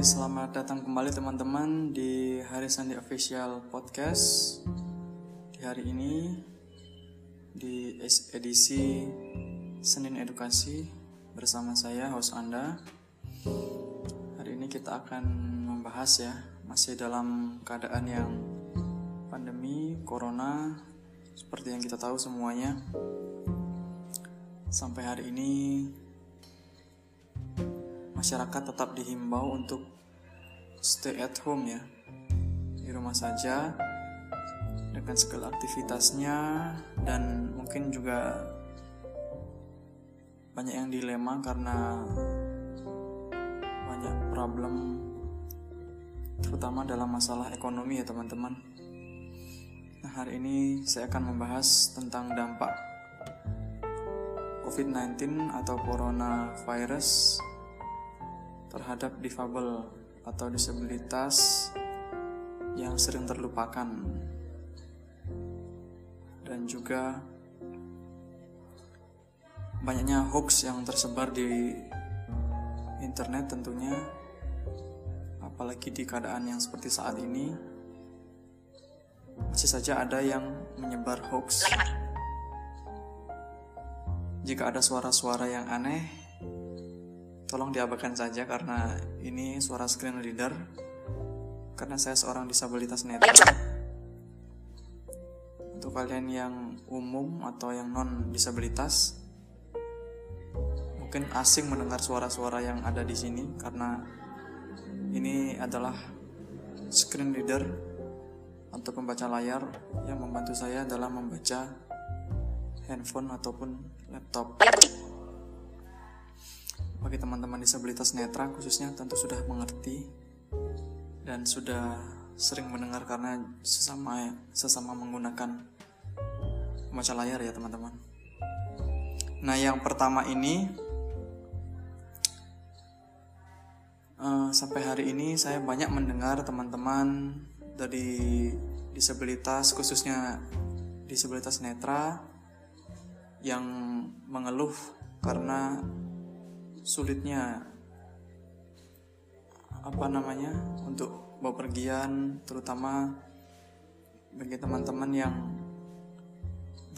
selamat datang kembali teman-teman di Hari Sandi Official Podcast. Di hari ini di edisi Senin Edukasi bersama saya host Anda. Hari ini kita akan membahas ya, masih dalam keadaan yang pandemi corona seperti yang kita tahu semuanya. Sampai hari ini masyarakat tetap dihimbau untuk stay at home ya di rumah saja dengan segala aktivitasnya dan mungkin juga banyak yang dilema karena banyak problem terutama dalam masalah ekonomi ya teman-teman. Nah hari ini saya akan membahas tentang dampak COVID-19 atau coronavirus terhadap difabel atau disabilitas yang sering terlupakan. Dan juga banyaknya hoax yang tersebar di internet tentunya apalagi di keadaan yang seperti saat ini masih saja ada yang menyebar hoax. Jika ada suara-suara yang aneh Tolong diabaikan saja karena ini suara screen reader karena saya seorang disabilitas netra. Untuk kalian yang umum atau yang non disabilitas mungkin asing mendengar suara-suara yang ada di sini karena ini adalah screen reader atau pembaca layar yang membantu saya dalam membaca handphone ataupun laptop. Bagi teman-teman disabilitas netra khususnya tentu sudah mengerti dan sudah sering mendengar karena sesama sesama menggunakan membaca layar ya teman-teman. Nah yang pertama ini uh, sampai hari ini saya banyak mendengar teman-teman dari disabilitas khususnya disabilitas netra yang mengeluh karena sulitnya apa namanya untuk bepergian terutama bagi teman-teman yang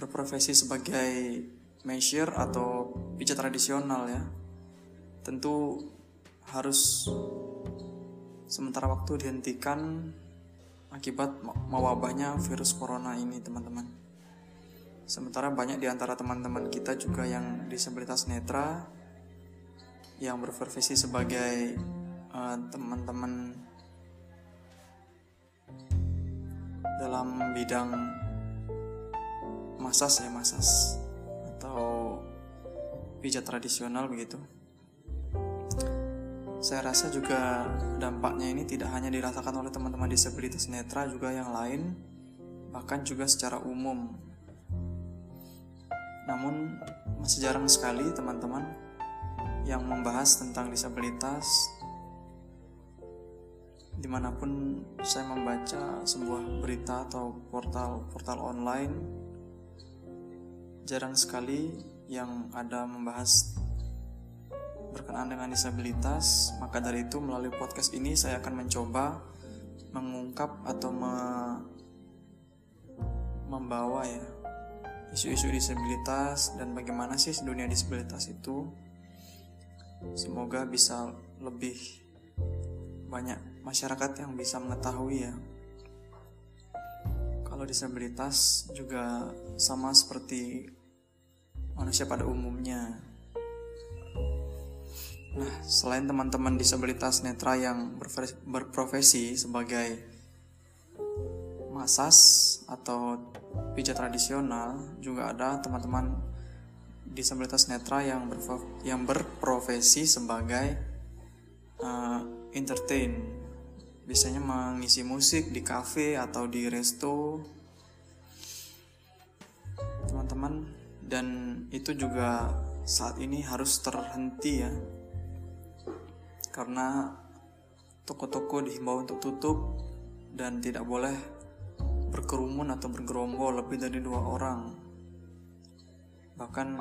berprofesi sebagai measure atau pijat tradisional ya. Tentu harus sementara waktu dihentikan akibat mewabahnya virus corona ini teman-teman. Sementara banyak di antara teman-teman kita juga yang disabilitas netra yang berprofesi sebagai uh, teman-teman dalam bidang masas ya masas atau pijat tradisional begitu. Saya rasa juga dampaknya ini tidak hanya dirasakan oleh teman-teman disabilitas netra juga yang lain bahkan juga secara umum. Namun masih jarang sekali teman-teman yang membahas tentang disabilitas di mana pun saya membaca sebuah berita atau portal-portal online jarang sekali yang ada membahas berkenaan dengan disabilitas. Maka dari itu melalui podcast ini saya akan mencoba mengungkap atau me membawa ya isu-isu disabilitas dan bagaimana sih dunia disabilitas itu Semoga bisa lebih banyak masyarakat yang bisa mengetahui ya. Kalau disabilitas juga sama seperti manusia pada umumnya. Nah, selain teman-teman disabilitas netra yang berprofesi sebagai masas atau pijat tradisional, juga ada teman-teman disabilitas netra yang yang berprofesi sebagai uh, entertain. Biasanya mengisi musik di cafe atau di resto. Teman-teman dan itu juga saat ini harus terhenti ya. Karena toko-toko dihimbau untuk tutup dan tidak boleh berkerumun atau bergerombol lebih dari dua orang bahkan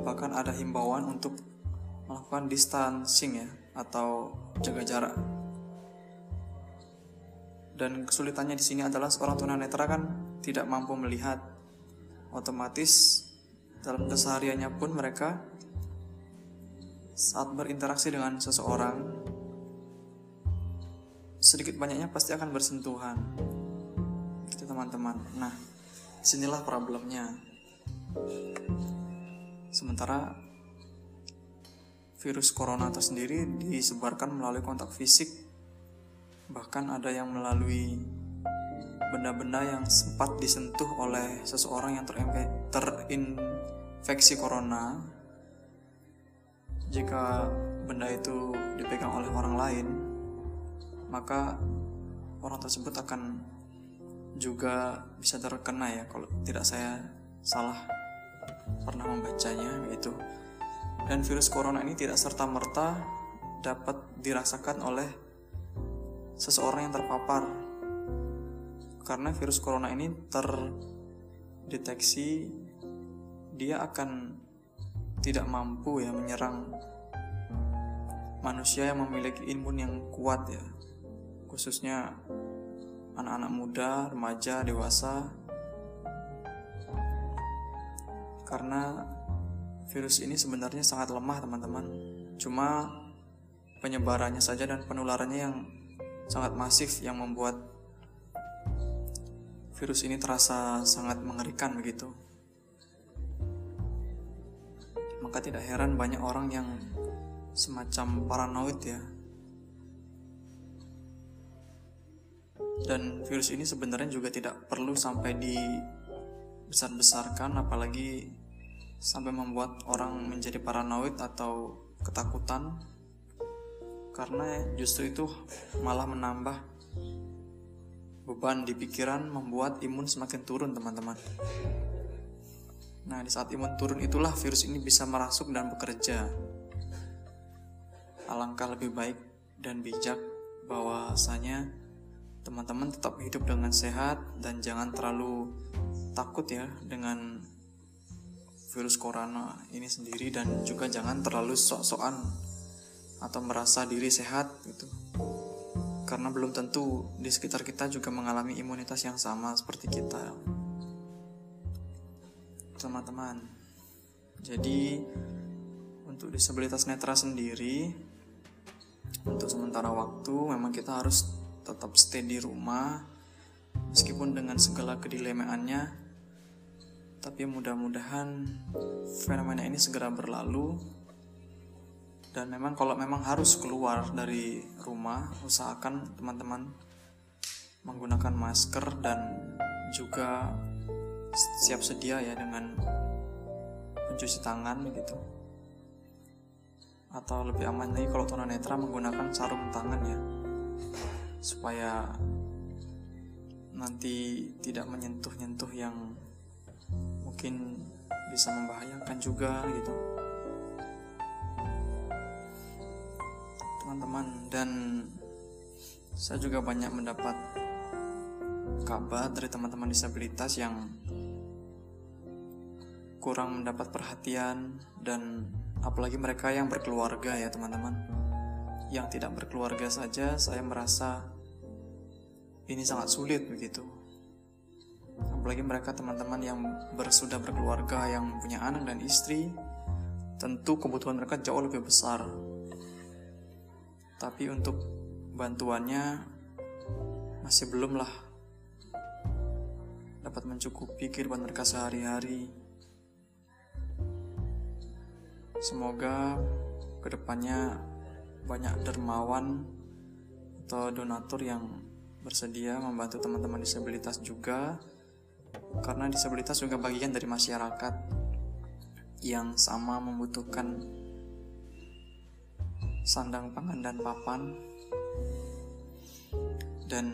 bahkan ada himbauan untuk melakukan distancing ya atau jaga jarak. Dan kesulitannya di sini adalah seorang tunanetra kan tidak mampu melihat. Otomatis dalam kesehariannya pun mereka saat berinteraksi dengan seseorang sedikit banyaknya pasti akan bersentuhan. Gitu teman-teman. Nah, sinilah problemnya. Sementara virus corona itu sendiri disebarkan melalui kontak fisik bahkan ada yang melalui benda-benda yang sempat disentuh oleh seseorang yang terinfeksi corona jika benda itu dipegang oleh orang lain maka orang tersebut akan juga bisa terkena ya kalau tidak saya salah pernah membacanya itu dan virus corona ini tidak serta merta dapat dirasakan oleh seseorang yang terpapar. Karena virus corona ini terdeteksi dia akan tidak mampu ya menyerang manusia yang memiliki imun yang kuat ya khususnya anak-anak muda, remaja, dewasa karena virus ini sebenarnya sangat lemah teman-teman cuma penyebarannya saja dan penularannya yang sangat masif yang membuat virus ini terasa sangat mengerikan begitu. Maka tidak heran banyak orang yang semacam paranoid ya. Dan virus ini sebenarnya juga tidak perlu sampai dibesar-besarkan apalagi sampai membuat orang menjadi paranoid atau ketakutan. Karena justru itu malah menambah beban di pikiran membuat imun semakin turun teman-teman. Nah di saat imun turun itulah virus ini bisa merasuk dan bekerja. Alangkah lebih baik dan bijak bahwasanya teman-teman tetap hidup dengan sehat dan jangan terlalu takut ya dengan virus corona ini sendiri dan juga jangan terlalu sok-sokan atau merasa diri sehat gitu. Karena belum tentu di sekitar kita juga mengalami imunitas yang sama seperti kita. Teman-teman jadi untuk disabilitas netra sendiri untuk sementara waktu memang kita harus tetap stay di rumah meskipun dengan segala kedilemaannya tapi mudah-mudahan fenomena ini segera berlalu. Dan memang kalau memang harus keluar dari rumah usahakan teman-teman menggunakan masker dan juga siap sedia ya dengan mencuci tangan gitu. Atau lebih aman lagi kalau tunanetra menggunakan sarung tangan ya supaya nanti tidak menyentuh-nyentuh yang mungkin bisa membahayakan juga gitu. Teman-teman dan saya juga banyak mendapat kabar dari teman-teman disabilitas yang kurang mendapat perhatian dan apalagi mereka yang berkeluarga ya teman-teman. Yang tidak berkeluarga saja saya merasa ini sangat sulit begitu apalagi mereka teman-teman yang bersudah berkeluarga yang punya anak dan istri tentu kebutuhan mereka jauh lebih besar tapi untuk bantuannya masih belum lah dapat mencukupi kehidupan mereka sehari-hari. Semoga ke depannya banyak dermawan atau donatur yang bersedia membantu teman-teman disabilitas juga karena disabilitas juga bagian dari masyarakat yang sama membutuhkan sandang pangan dan papan. Dan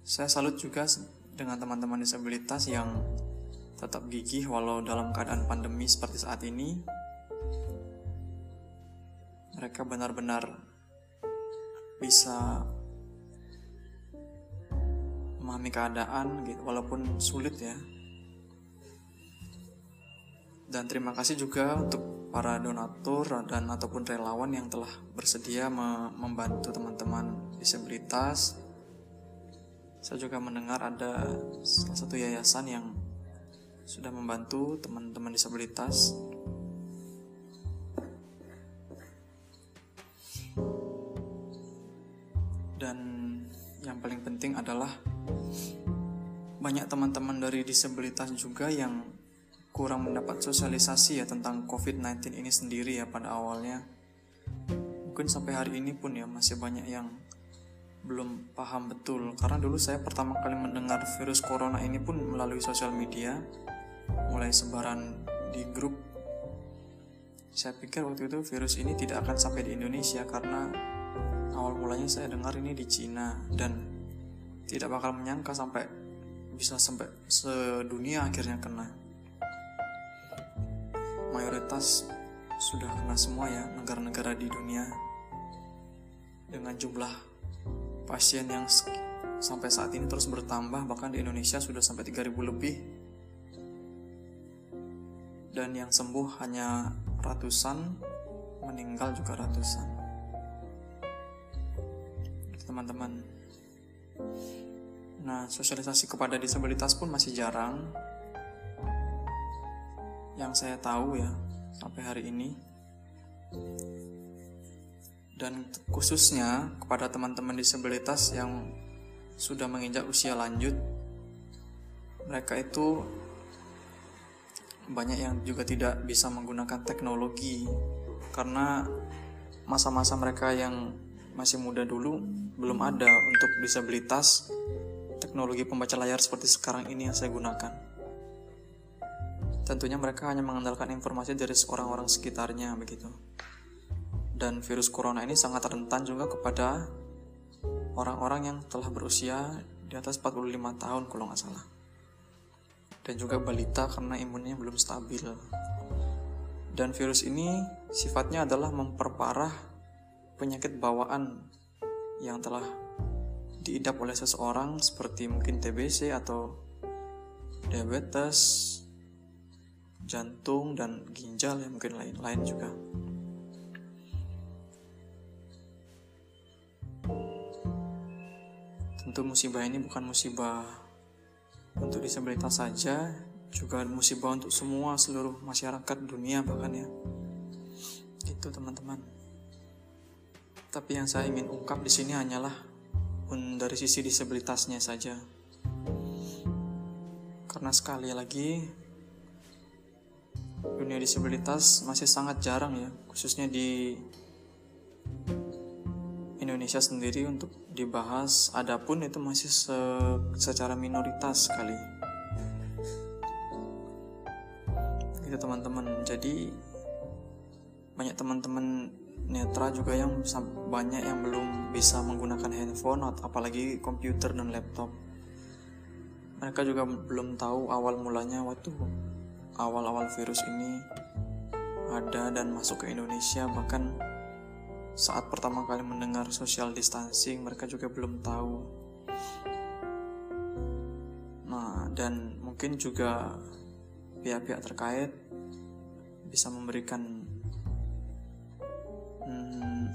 saya salut juga dengan teman-teman disabilitas yang tetap gigih walau dalam keadaan pandemi seperti saat ini. Mereka benar-benar bisa memahami keadaan gitu walaupun sulit ya dan terima kasih juga untuk para donatur dan ataupun relawan yang telah bersedia membantu teman-teman disabilitas. Saya juga mendengar ada salah satu yayasan yang sudah membantu teman-teman disabilitas. Dan yang paling penting adalah banyak teman-teman dari disabilitas juga yang kurang mendapat sosialisasi ya tentang COVID-19 ini sendiri ya pada awalnya. Mungkin sampai hari ini pun ya masih banyak yang belum paham betul karena dulu saya pertama kali mendengar virus corona ini pun melalui sosial media mulai sebaran di grup saya pikir waktu itu virus ini tidak akan sampai di Indonesia karena awal mulanya saya dengar ini di Cina dan tidak bakal menyangka sampai bisa sampai sedunia akhirnya kena. Mayoritas sudah kena semua ya negara-negara di dunia. Dengan jumlah pasien yang sampai saat ini terus bertambah bahkan di Indonesia sudah sampai 3000 lebih. Dan yang sembuh hanya ratusan meninggal juga ratusan. Teman-teman nah sosialisasi kepada disabilitas pun masih jarang. Yang saya tahu ya sampai hari ini. Dan khususnya kepada teman-teman disabilitas yang sudah menginjak usia lanjut mereka itu banyak yang juga tidak bisa menggunakan teknologi. Karena masa-masa mereka yang masih muda dulu belum ada untuk disabilitas teknologi pembaca layar seperti sekarang ini yang saya gunakan. Tentunya mereka hanya mengandalkan informasi dari orang-orang sekitarnya begitu. Dan virus corona ini sangat rentan juga kepada orang-orang yang telah berusia di atas 45 tahun kalau nggak salah. Dan juga balita karena imunnya belum stabil. Dan virus ini sifatnya adalah memperparah penyakit bawaan yang telah diidap oleh seseorang seperti mungkin TBC atau diabetes jantung dan ginjal ya mungkin lain-lain juga. Tentu musibah ini bukan musibah untuk disabilitas saja, juga musibah untuk semua seluruh masyarakat dunia bahkan ya. Itu teman-teman. Tapi yang saya ingin ungkap di sini hanyalah dari sisi disabilitasnya saja. Karena sekali lagi dunia disabilitas masih sangat jarang ya, khususnya di Indonesia sendiri untuk dibahas. Adapun itu masih se secara minoritas sekali. Itu teman-teman. Jadi banyak teman-teman netra juga yang banyak yang belum bisa menggunakan handphone atau apalagi komputer dan laptop. Mereka juga belum tahu awal mulanya waktu awal-awal virus ini ada dan masuk ke Indonesia bahkan saat pertama kali mendengar social distancing mereka juga belum tahu nah dan mungkin juga pihak-pihak terkait bisa memberikan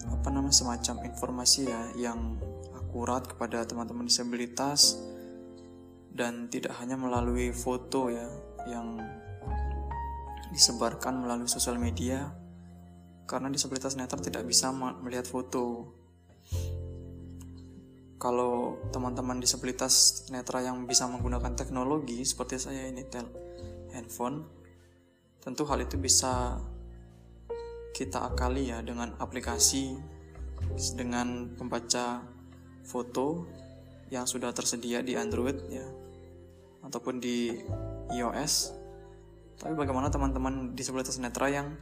apa namanya semacam informasi ya yang akurat kepada teman-teman disabilitas dan tidak hanya melalui foto ya yang disebarkan melalui sosial media karena disabilitas netra tidak bisa melihat foto. Kalau teman-teman disabilitas netra yang bisa menggunakan teknologi seperti saya ini tel handphone, tentu hal itu bisa kita akali ya dengan aplikasi dengan pembaca foto yang sudah tersedia di Android ya ataupun di iOS tapi bagaimana teman-teman disabilitas netra yang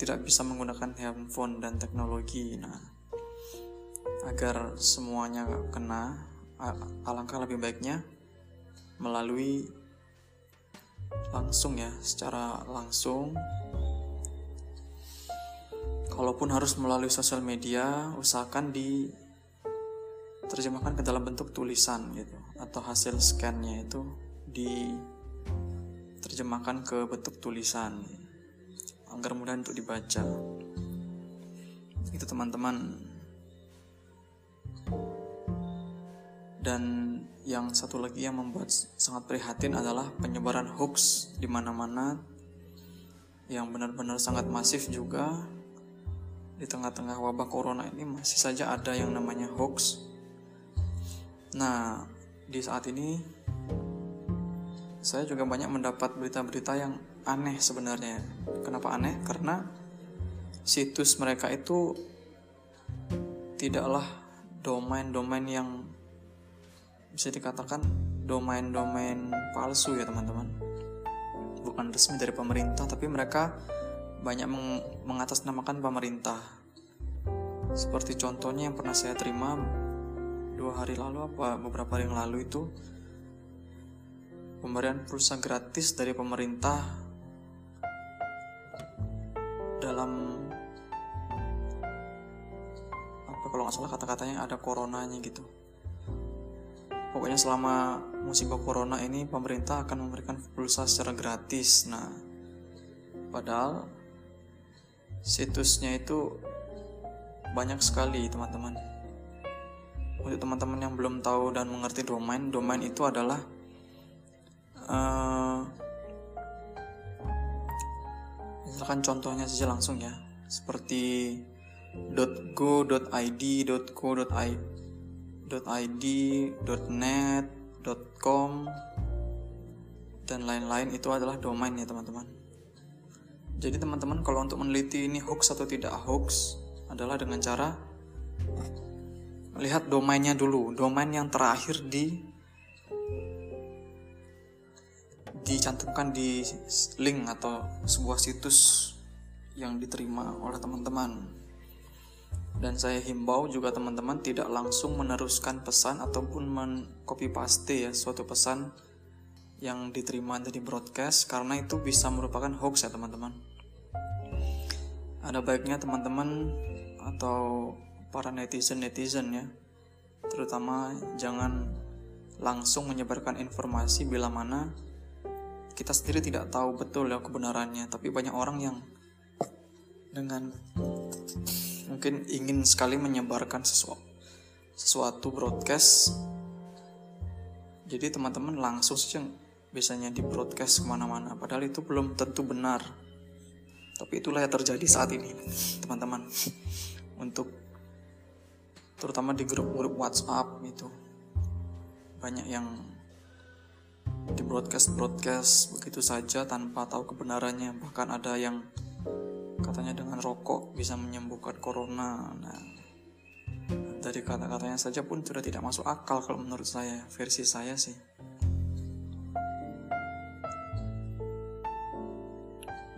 tidak bisa menggunakan handphone dan teknologi? Nah, agar semuanya kena, alangkah lebih baiknya melalui langsung ya, secara langsung. Kalaupun harus melalui sosial media, usahakan di terjemahkan ke dalam bentuk tulisan gitu atau hasil scannya itu di terjemahkan ke bentuk tulisan agar mudah untuk dibaca. Itu teman-teman. Dan yang satu lagi yang membuat sangat prihatin adalah penyebaran hoax di mana-mana yang benar-benar sangat masif juga di tengah-tengah wabah corona ini masih saja ada yang namanya hoax. Nah, di saat ini saya juga banyak mendapat berita-berita yang aneh sebenarnya. Kenapa aneh? Karena situs mereka itu tidaklah domain-domain yang bisa dikatakan domain-domain palsu ya teman-teman. Bukan resmi dari pemerintah, tapi mereka banyak meng mengatasnamakan pemerintah. Seperti contohnya yang pernah saya terima dua hari lalu apa beberapa hari yang lalu itu pemberian pulsa gratis dari pemerintah dalam apa kalau nggak salah kata-katanya ada coronanya gitu pokoknya selama musibah corona ini pemerintah akan memberikan pulsa secara gratis nah padahal situsnya itu banyak sekali teman-teman. Untuk teman-teman yang belum tahu dan mengerti domain domain itu adalah uh, misalkan contohnya saja langsung ya. Seperti .go.id, .co.id, .net, .com dan lain-lain. Itu adalah domain ya teman-teman. Jadi teman-teman kalau untuk meneliti ini hoax atau tidak hoax adalah dengan cara lihat domainnya dulu, domain yang terakhir di dicantumkan di link atau sebuah situs yang diterima oleh teman-teman. Dan saya himbau juga teman-teman tidak langsung meneruskan pesan ataupun men copy paste ya suatu pesan yang diterima dari broadcast karena itu bisa merupakan hoax ya teman-teman. Ada baiknya teman-teman atau para netizen-netizen ya terutama jangan langsung menyebarkan informasi bila mana kita sendiri tidak tahu betul ya kebenarannya. Tapi banyak orang yang dengan mungkin ingin sekali menyebarkan sesuatu sesuatu broadcast jadi teman-teman langsung saja biasanya di broadcast ke mana-mana. Padahal itu belum tentu benar. Tapi itulah yang terjadi saat ini, teman-teman. Untuk terutama di grup-grup WhatsApp itu banyak yang di broadcast broadcast begitu saja tanpa tahu kebenarannya. Bahkan ada yang katanya dengan rokok bisa menyembuhkan corona. Nah dari kata-katanya saja pun sudah tidak masuk akal kalau menurut saya versi saya sih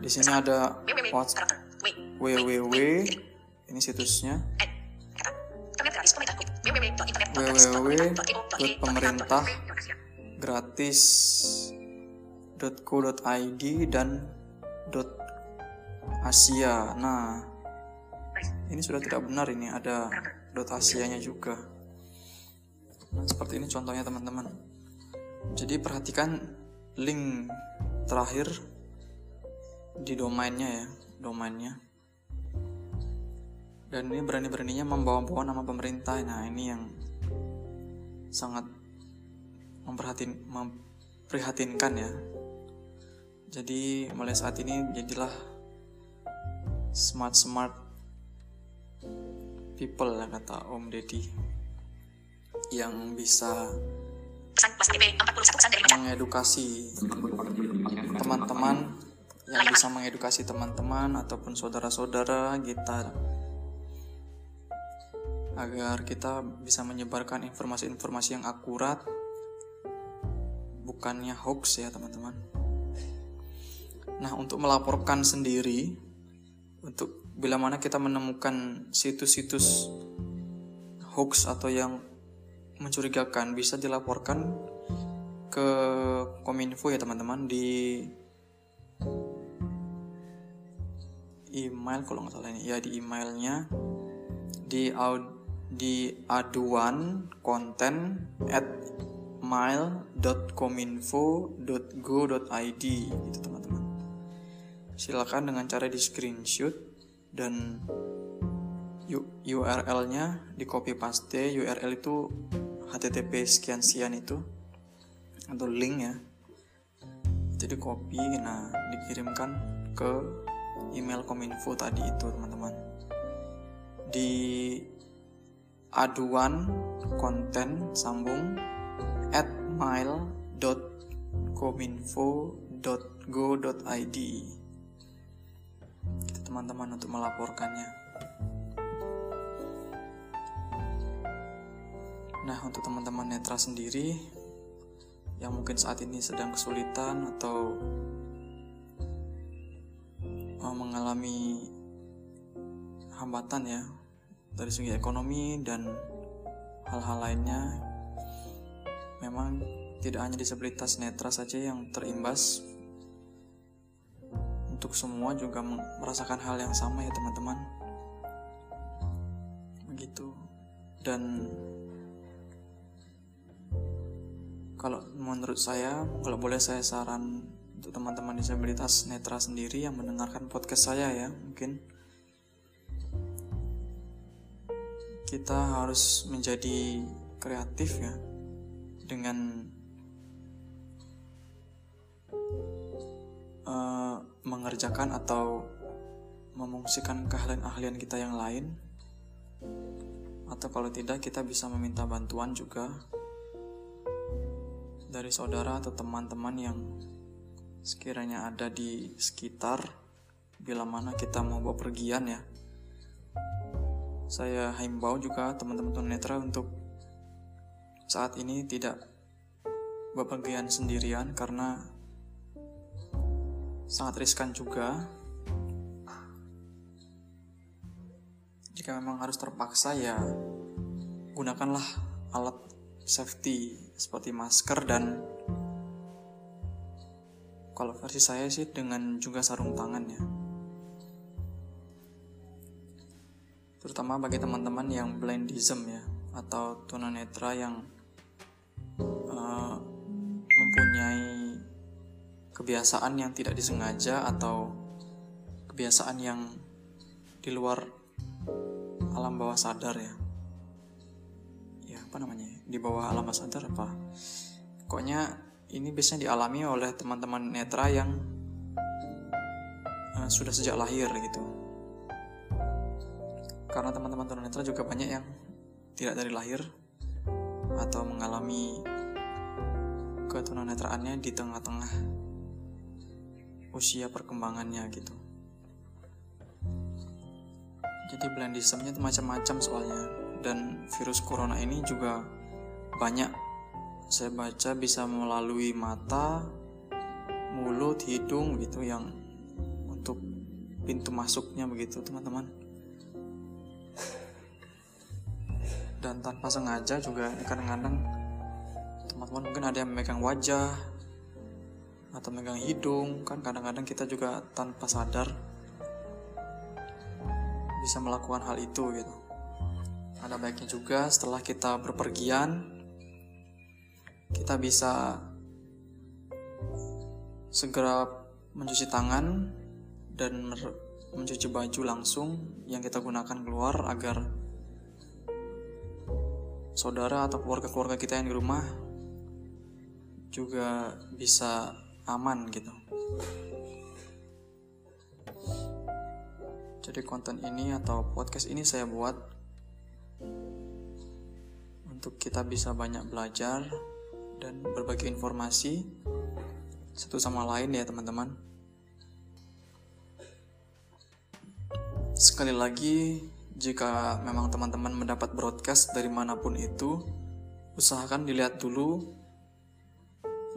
di sini ada WhatsApp www ini situsnya. Www.pemerintah gratis.co.id dan .asia. Nah, ini sudah tidak benar ini. Ada .asianya juga. Nah, seperti ini contohnya teman-teman. Jadi perhatikan link terakhir di domainnya ya, domainnya. Dan ini berani-beraninya membawa-bawa nama pemerintah. Nah ini yang sangat memperhatin memprihatinkan ya. Jadi mulai saat ini jadilah smart smart people lah kata Om Deddy yang bisa mengedukasi teman-teman yang bisa mengedukasi teman-teman ataupun saudara-saudara kita. Agar kita bisa menyebarkan informasi-informasi yang akurat bukannya hoax ya teman-teman. Nah untuk melaporkan sendiri untuk bila mana kita menemukan situs-situs hoax atau yang mencurigakan bisa dilaporkan ke Kominfo ya teman-teman di email kalau nggak salah ini. Ya di emailnya di di aduan konten at mail.kominfo.go.id gitu teman-teman. Silakan dengan cara di screenshot dan URL-nya di copy paste. URL itu http sekian sekian itu atau link ya jadi copy nah dikirimkan ke email kominfo tadi itu teman-teman. Di aduan konten sambung at mail.kominfo.go.id kita teman-teman untuk melaporkannya. Nah, untuk teman-teman netra sendiri yang mungkin saat ini sedang kesulitan atau mengalami hambatan ya dari segi ekonomi dan hal-hal lainnya memang tidak hanya disabilitas netra saja yang terimbas. Untuk semua juga merasakan hal yang sama ya teman-teman. Begitu. Dan kalau menurut saya kalau boleh saya saran untuk teman-teman disabilitas netra sendiri yang mendengarkan podcast saya ya mungkin. Kita harus menjadi kreatif ya dengan uh, mengerjakan atau memungsikan keahlian-ahlian kita yang lain. Atau kalau tidak kita bisa meminta bantuan juga dari saudara atau teman-teman yang sekiranya ada di sekitar bila mana kita mau bawa pergian ya. Saya himbau juga teman-teman netra untuk saat ini tidak bepergian sendirian karena sangat riskan juga. Jika memang harus terpaksa ya gunakanlah alat safety seperti masker dan kalau versi saya sih dengan juga sarung tangan ya. Terutama bagi teman-teman yang blindism ya atau tunanetra yang uh, mempunyai kebiasaan yang tidak disengaja atau kebiasaan yang di luar alam bawah sadar ya apa namanya di bawah alam sadar apa? Pokoknya ini biasanya dialami oleh teman-teman netra yang uh, sudah sejak lahir gitu. Karena teman-teman tunanetra juga banyak yang tidak dari lahir atau mengalami ketunanetraannya di tengah-tengah usia perkembangannya gitu. Jadi blindismnya macam-macam soalnya dan virus corona ini juga banyak saya baca bisa melalui mata, mulut, hidung gitu yang untuk pintu masuknya begitu teman-teman. Dan tanpa sengaja juga kadang-kadang teman-teman mungkin ada yang memegang wajah atau megang hidung kan kadang-kadang kita juga tanpa sadar bisa melakukan hal itu gitu ada baiknya juga setelah kita berpergian kita bisa segera mencuci tangan dan mencuci baju langsung yang kita gunakan keluar agar saudara atau keluarga-keluarga kita yang di rumah juga bisa aman gitu. Jadi konten ini atau podcast ini saya buat untuk kita bisa banyak belajar dan berbagi informasi satu sama lain ya teman-teman. Sekali lagi, jika memang teman-teman mendapat broadcast dari mana pun itu, usahakan dilihat dulu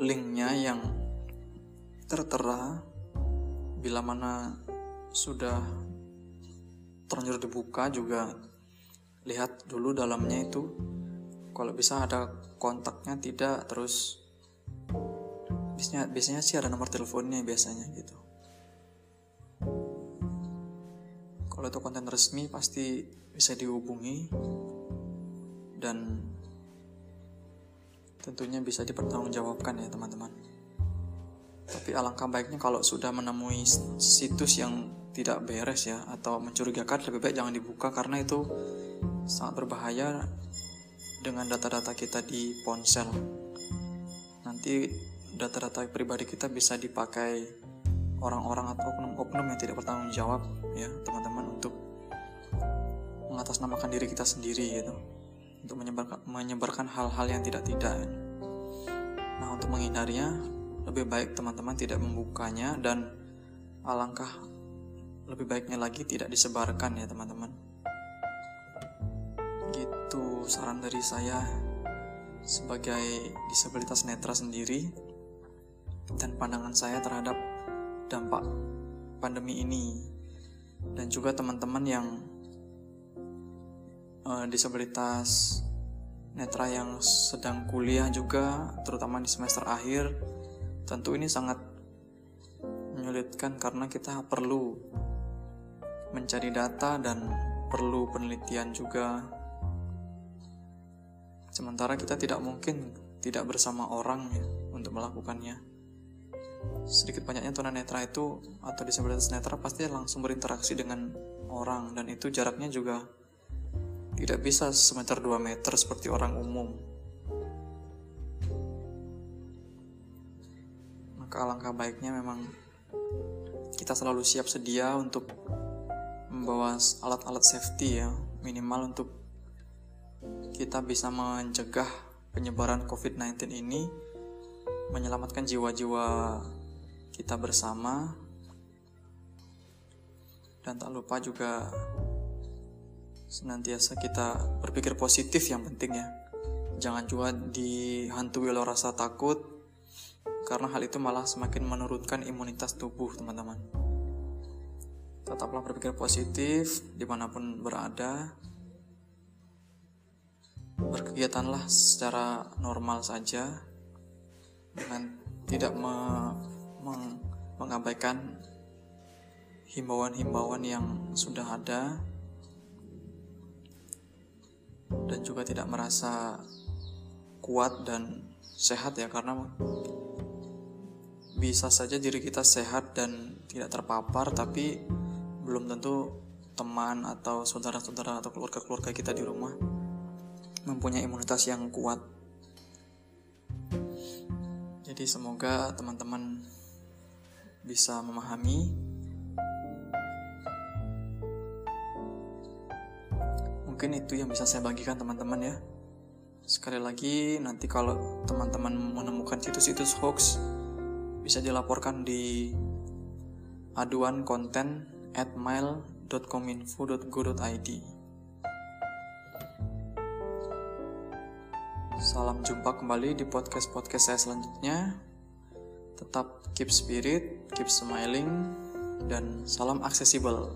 linknya yang tertera bila mana sudah terlanjur dibuka juga lihat dulu dalamnya itu kalau bisa ada kontaknya tidak terus biasanya biasanya sih ada nomor teleponnya biasanya gitu. Kalau itu konten resmi pasti bisa dihubungi dan tentunya bisa dipertanggungjawabkan ya teman-teman. Tapi alangkah baiknya kalau sudah menemui situs yang tidak beres ya atau mencurigakan lebih baik jangan dibuka karena itu sangat berbahaya dengan data-data kita di ponsel. Nanti data-data pribadi kita bisa dipakai orang-orang atau oknum-oknum yang tidak bertanggung jawab ya teman-teman untuk mengatasnamakan diri kita sendiri gitu untuk menyebarkan menyebarkan hal-hal yang tidak-tidak. Nah untuk menghindarinya lebih baik teman-teman tidak membukanya dan alangkah lebih baiknya lagi tidak disebarkan ya teman-teman gitu saran dari saya sebagai disabilitas netra sendiri dan pandangan saya terhadap dampak pandemi ini dan juga teman-teman yang uh, disabilitas netra yang sedang kuliah juga terutama di semester akhir tentu ini sangat menyulitkan karena kita perlu mencari data dan perlu penelitian juga. Sementara kita tidak mungkin tidak bersama orang ya untuk melakukannya. Sedikit banyaknya tunanetra itu atau disabilitas netra pasti langsung berinteraksi dengan orang dan itu jaraknya juga tidak bisa semeter 2 meter seperti orang umum. Maka alangkah baiknya memang kita selalu siap sedia untuk membawa alat-alat safety ya minimal untuk kita bisa mencegah penyebaran COVID-19 ini menyelamatkan jiwa-jiwa kita bersama. Dan tak lupa juga senantiasa kita berpikir positif yang penting ya. Jangan juga dihantui oleh rasa takut karena hal itu malah semakin menurunkan imunitas tubuh teman-teman. Tetaplah berpikir positif di mana pun berada. Berkegiatanlah secara normal saja dengan tidak me, meng, mengabaikan himbauan-himbauan yang sudah ada dan juga tidak merasa kuat dan sehat ya karena bisa saja diri kita sehat dan tidak terpapar tapi belum tentu teman atau saudara-saudara atau keluarga-keluarga kita di rumah mempunyai imunitas yang kuat. Jadi semoga teman-teman bisa memahami Mungkin itu yang bisa saya bagikan teman-teman ya. Sekali lagi nanti kalau teman-teman menemukan situs-situs hoax bisa dilaporkan di aduan konten at mail.kominfo.go.id Salam jumpa kembali di podcast-podcast saya selanjutnya. Tetap keep spirit, keep smiling, dan salam aksesibel.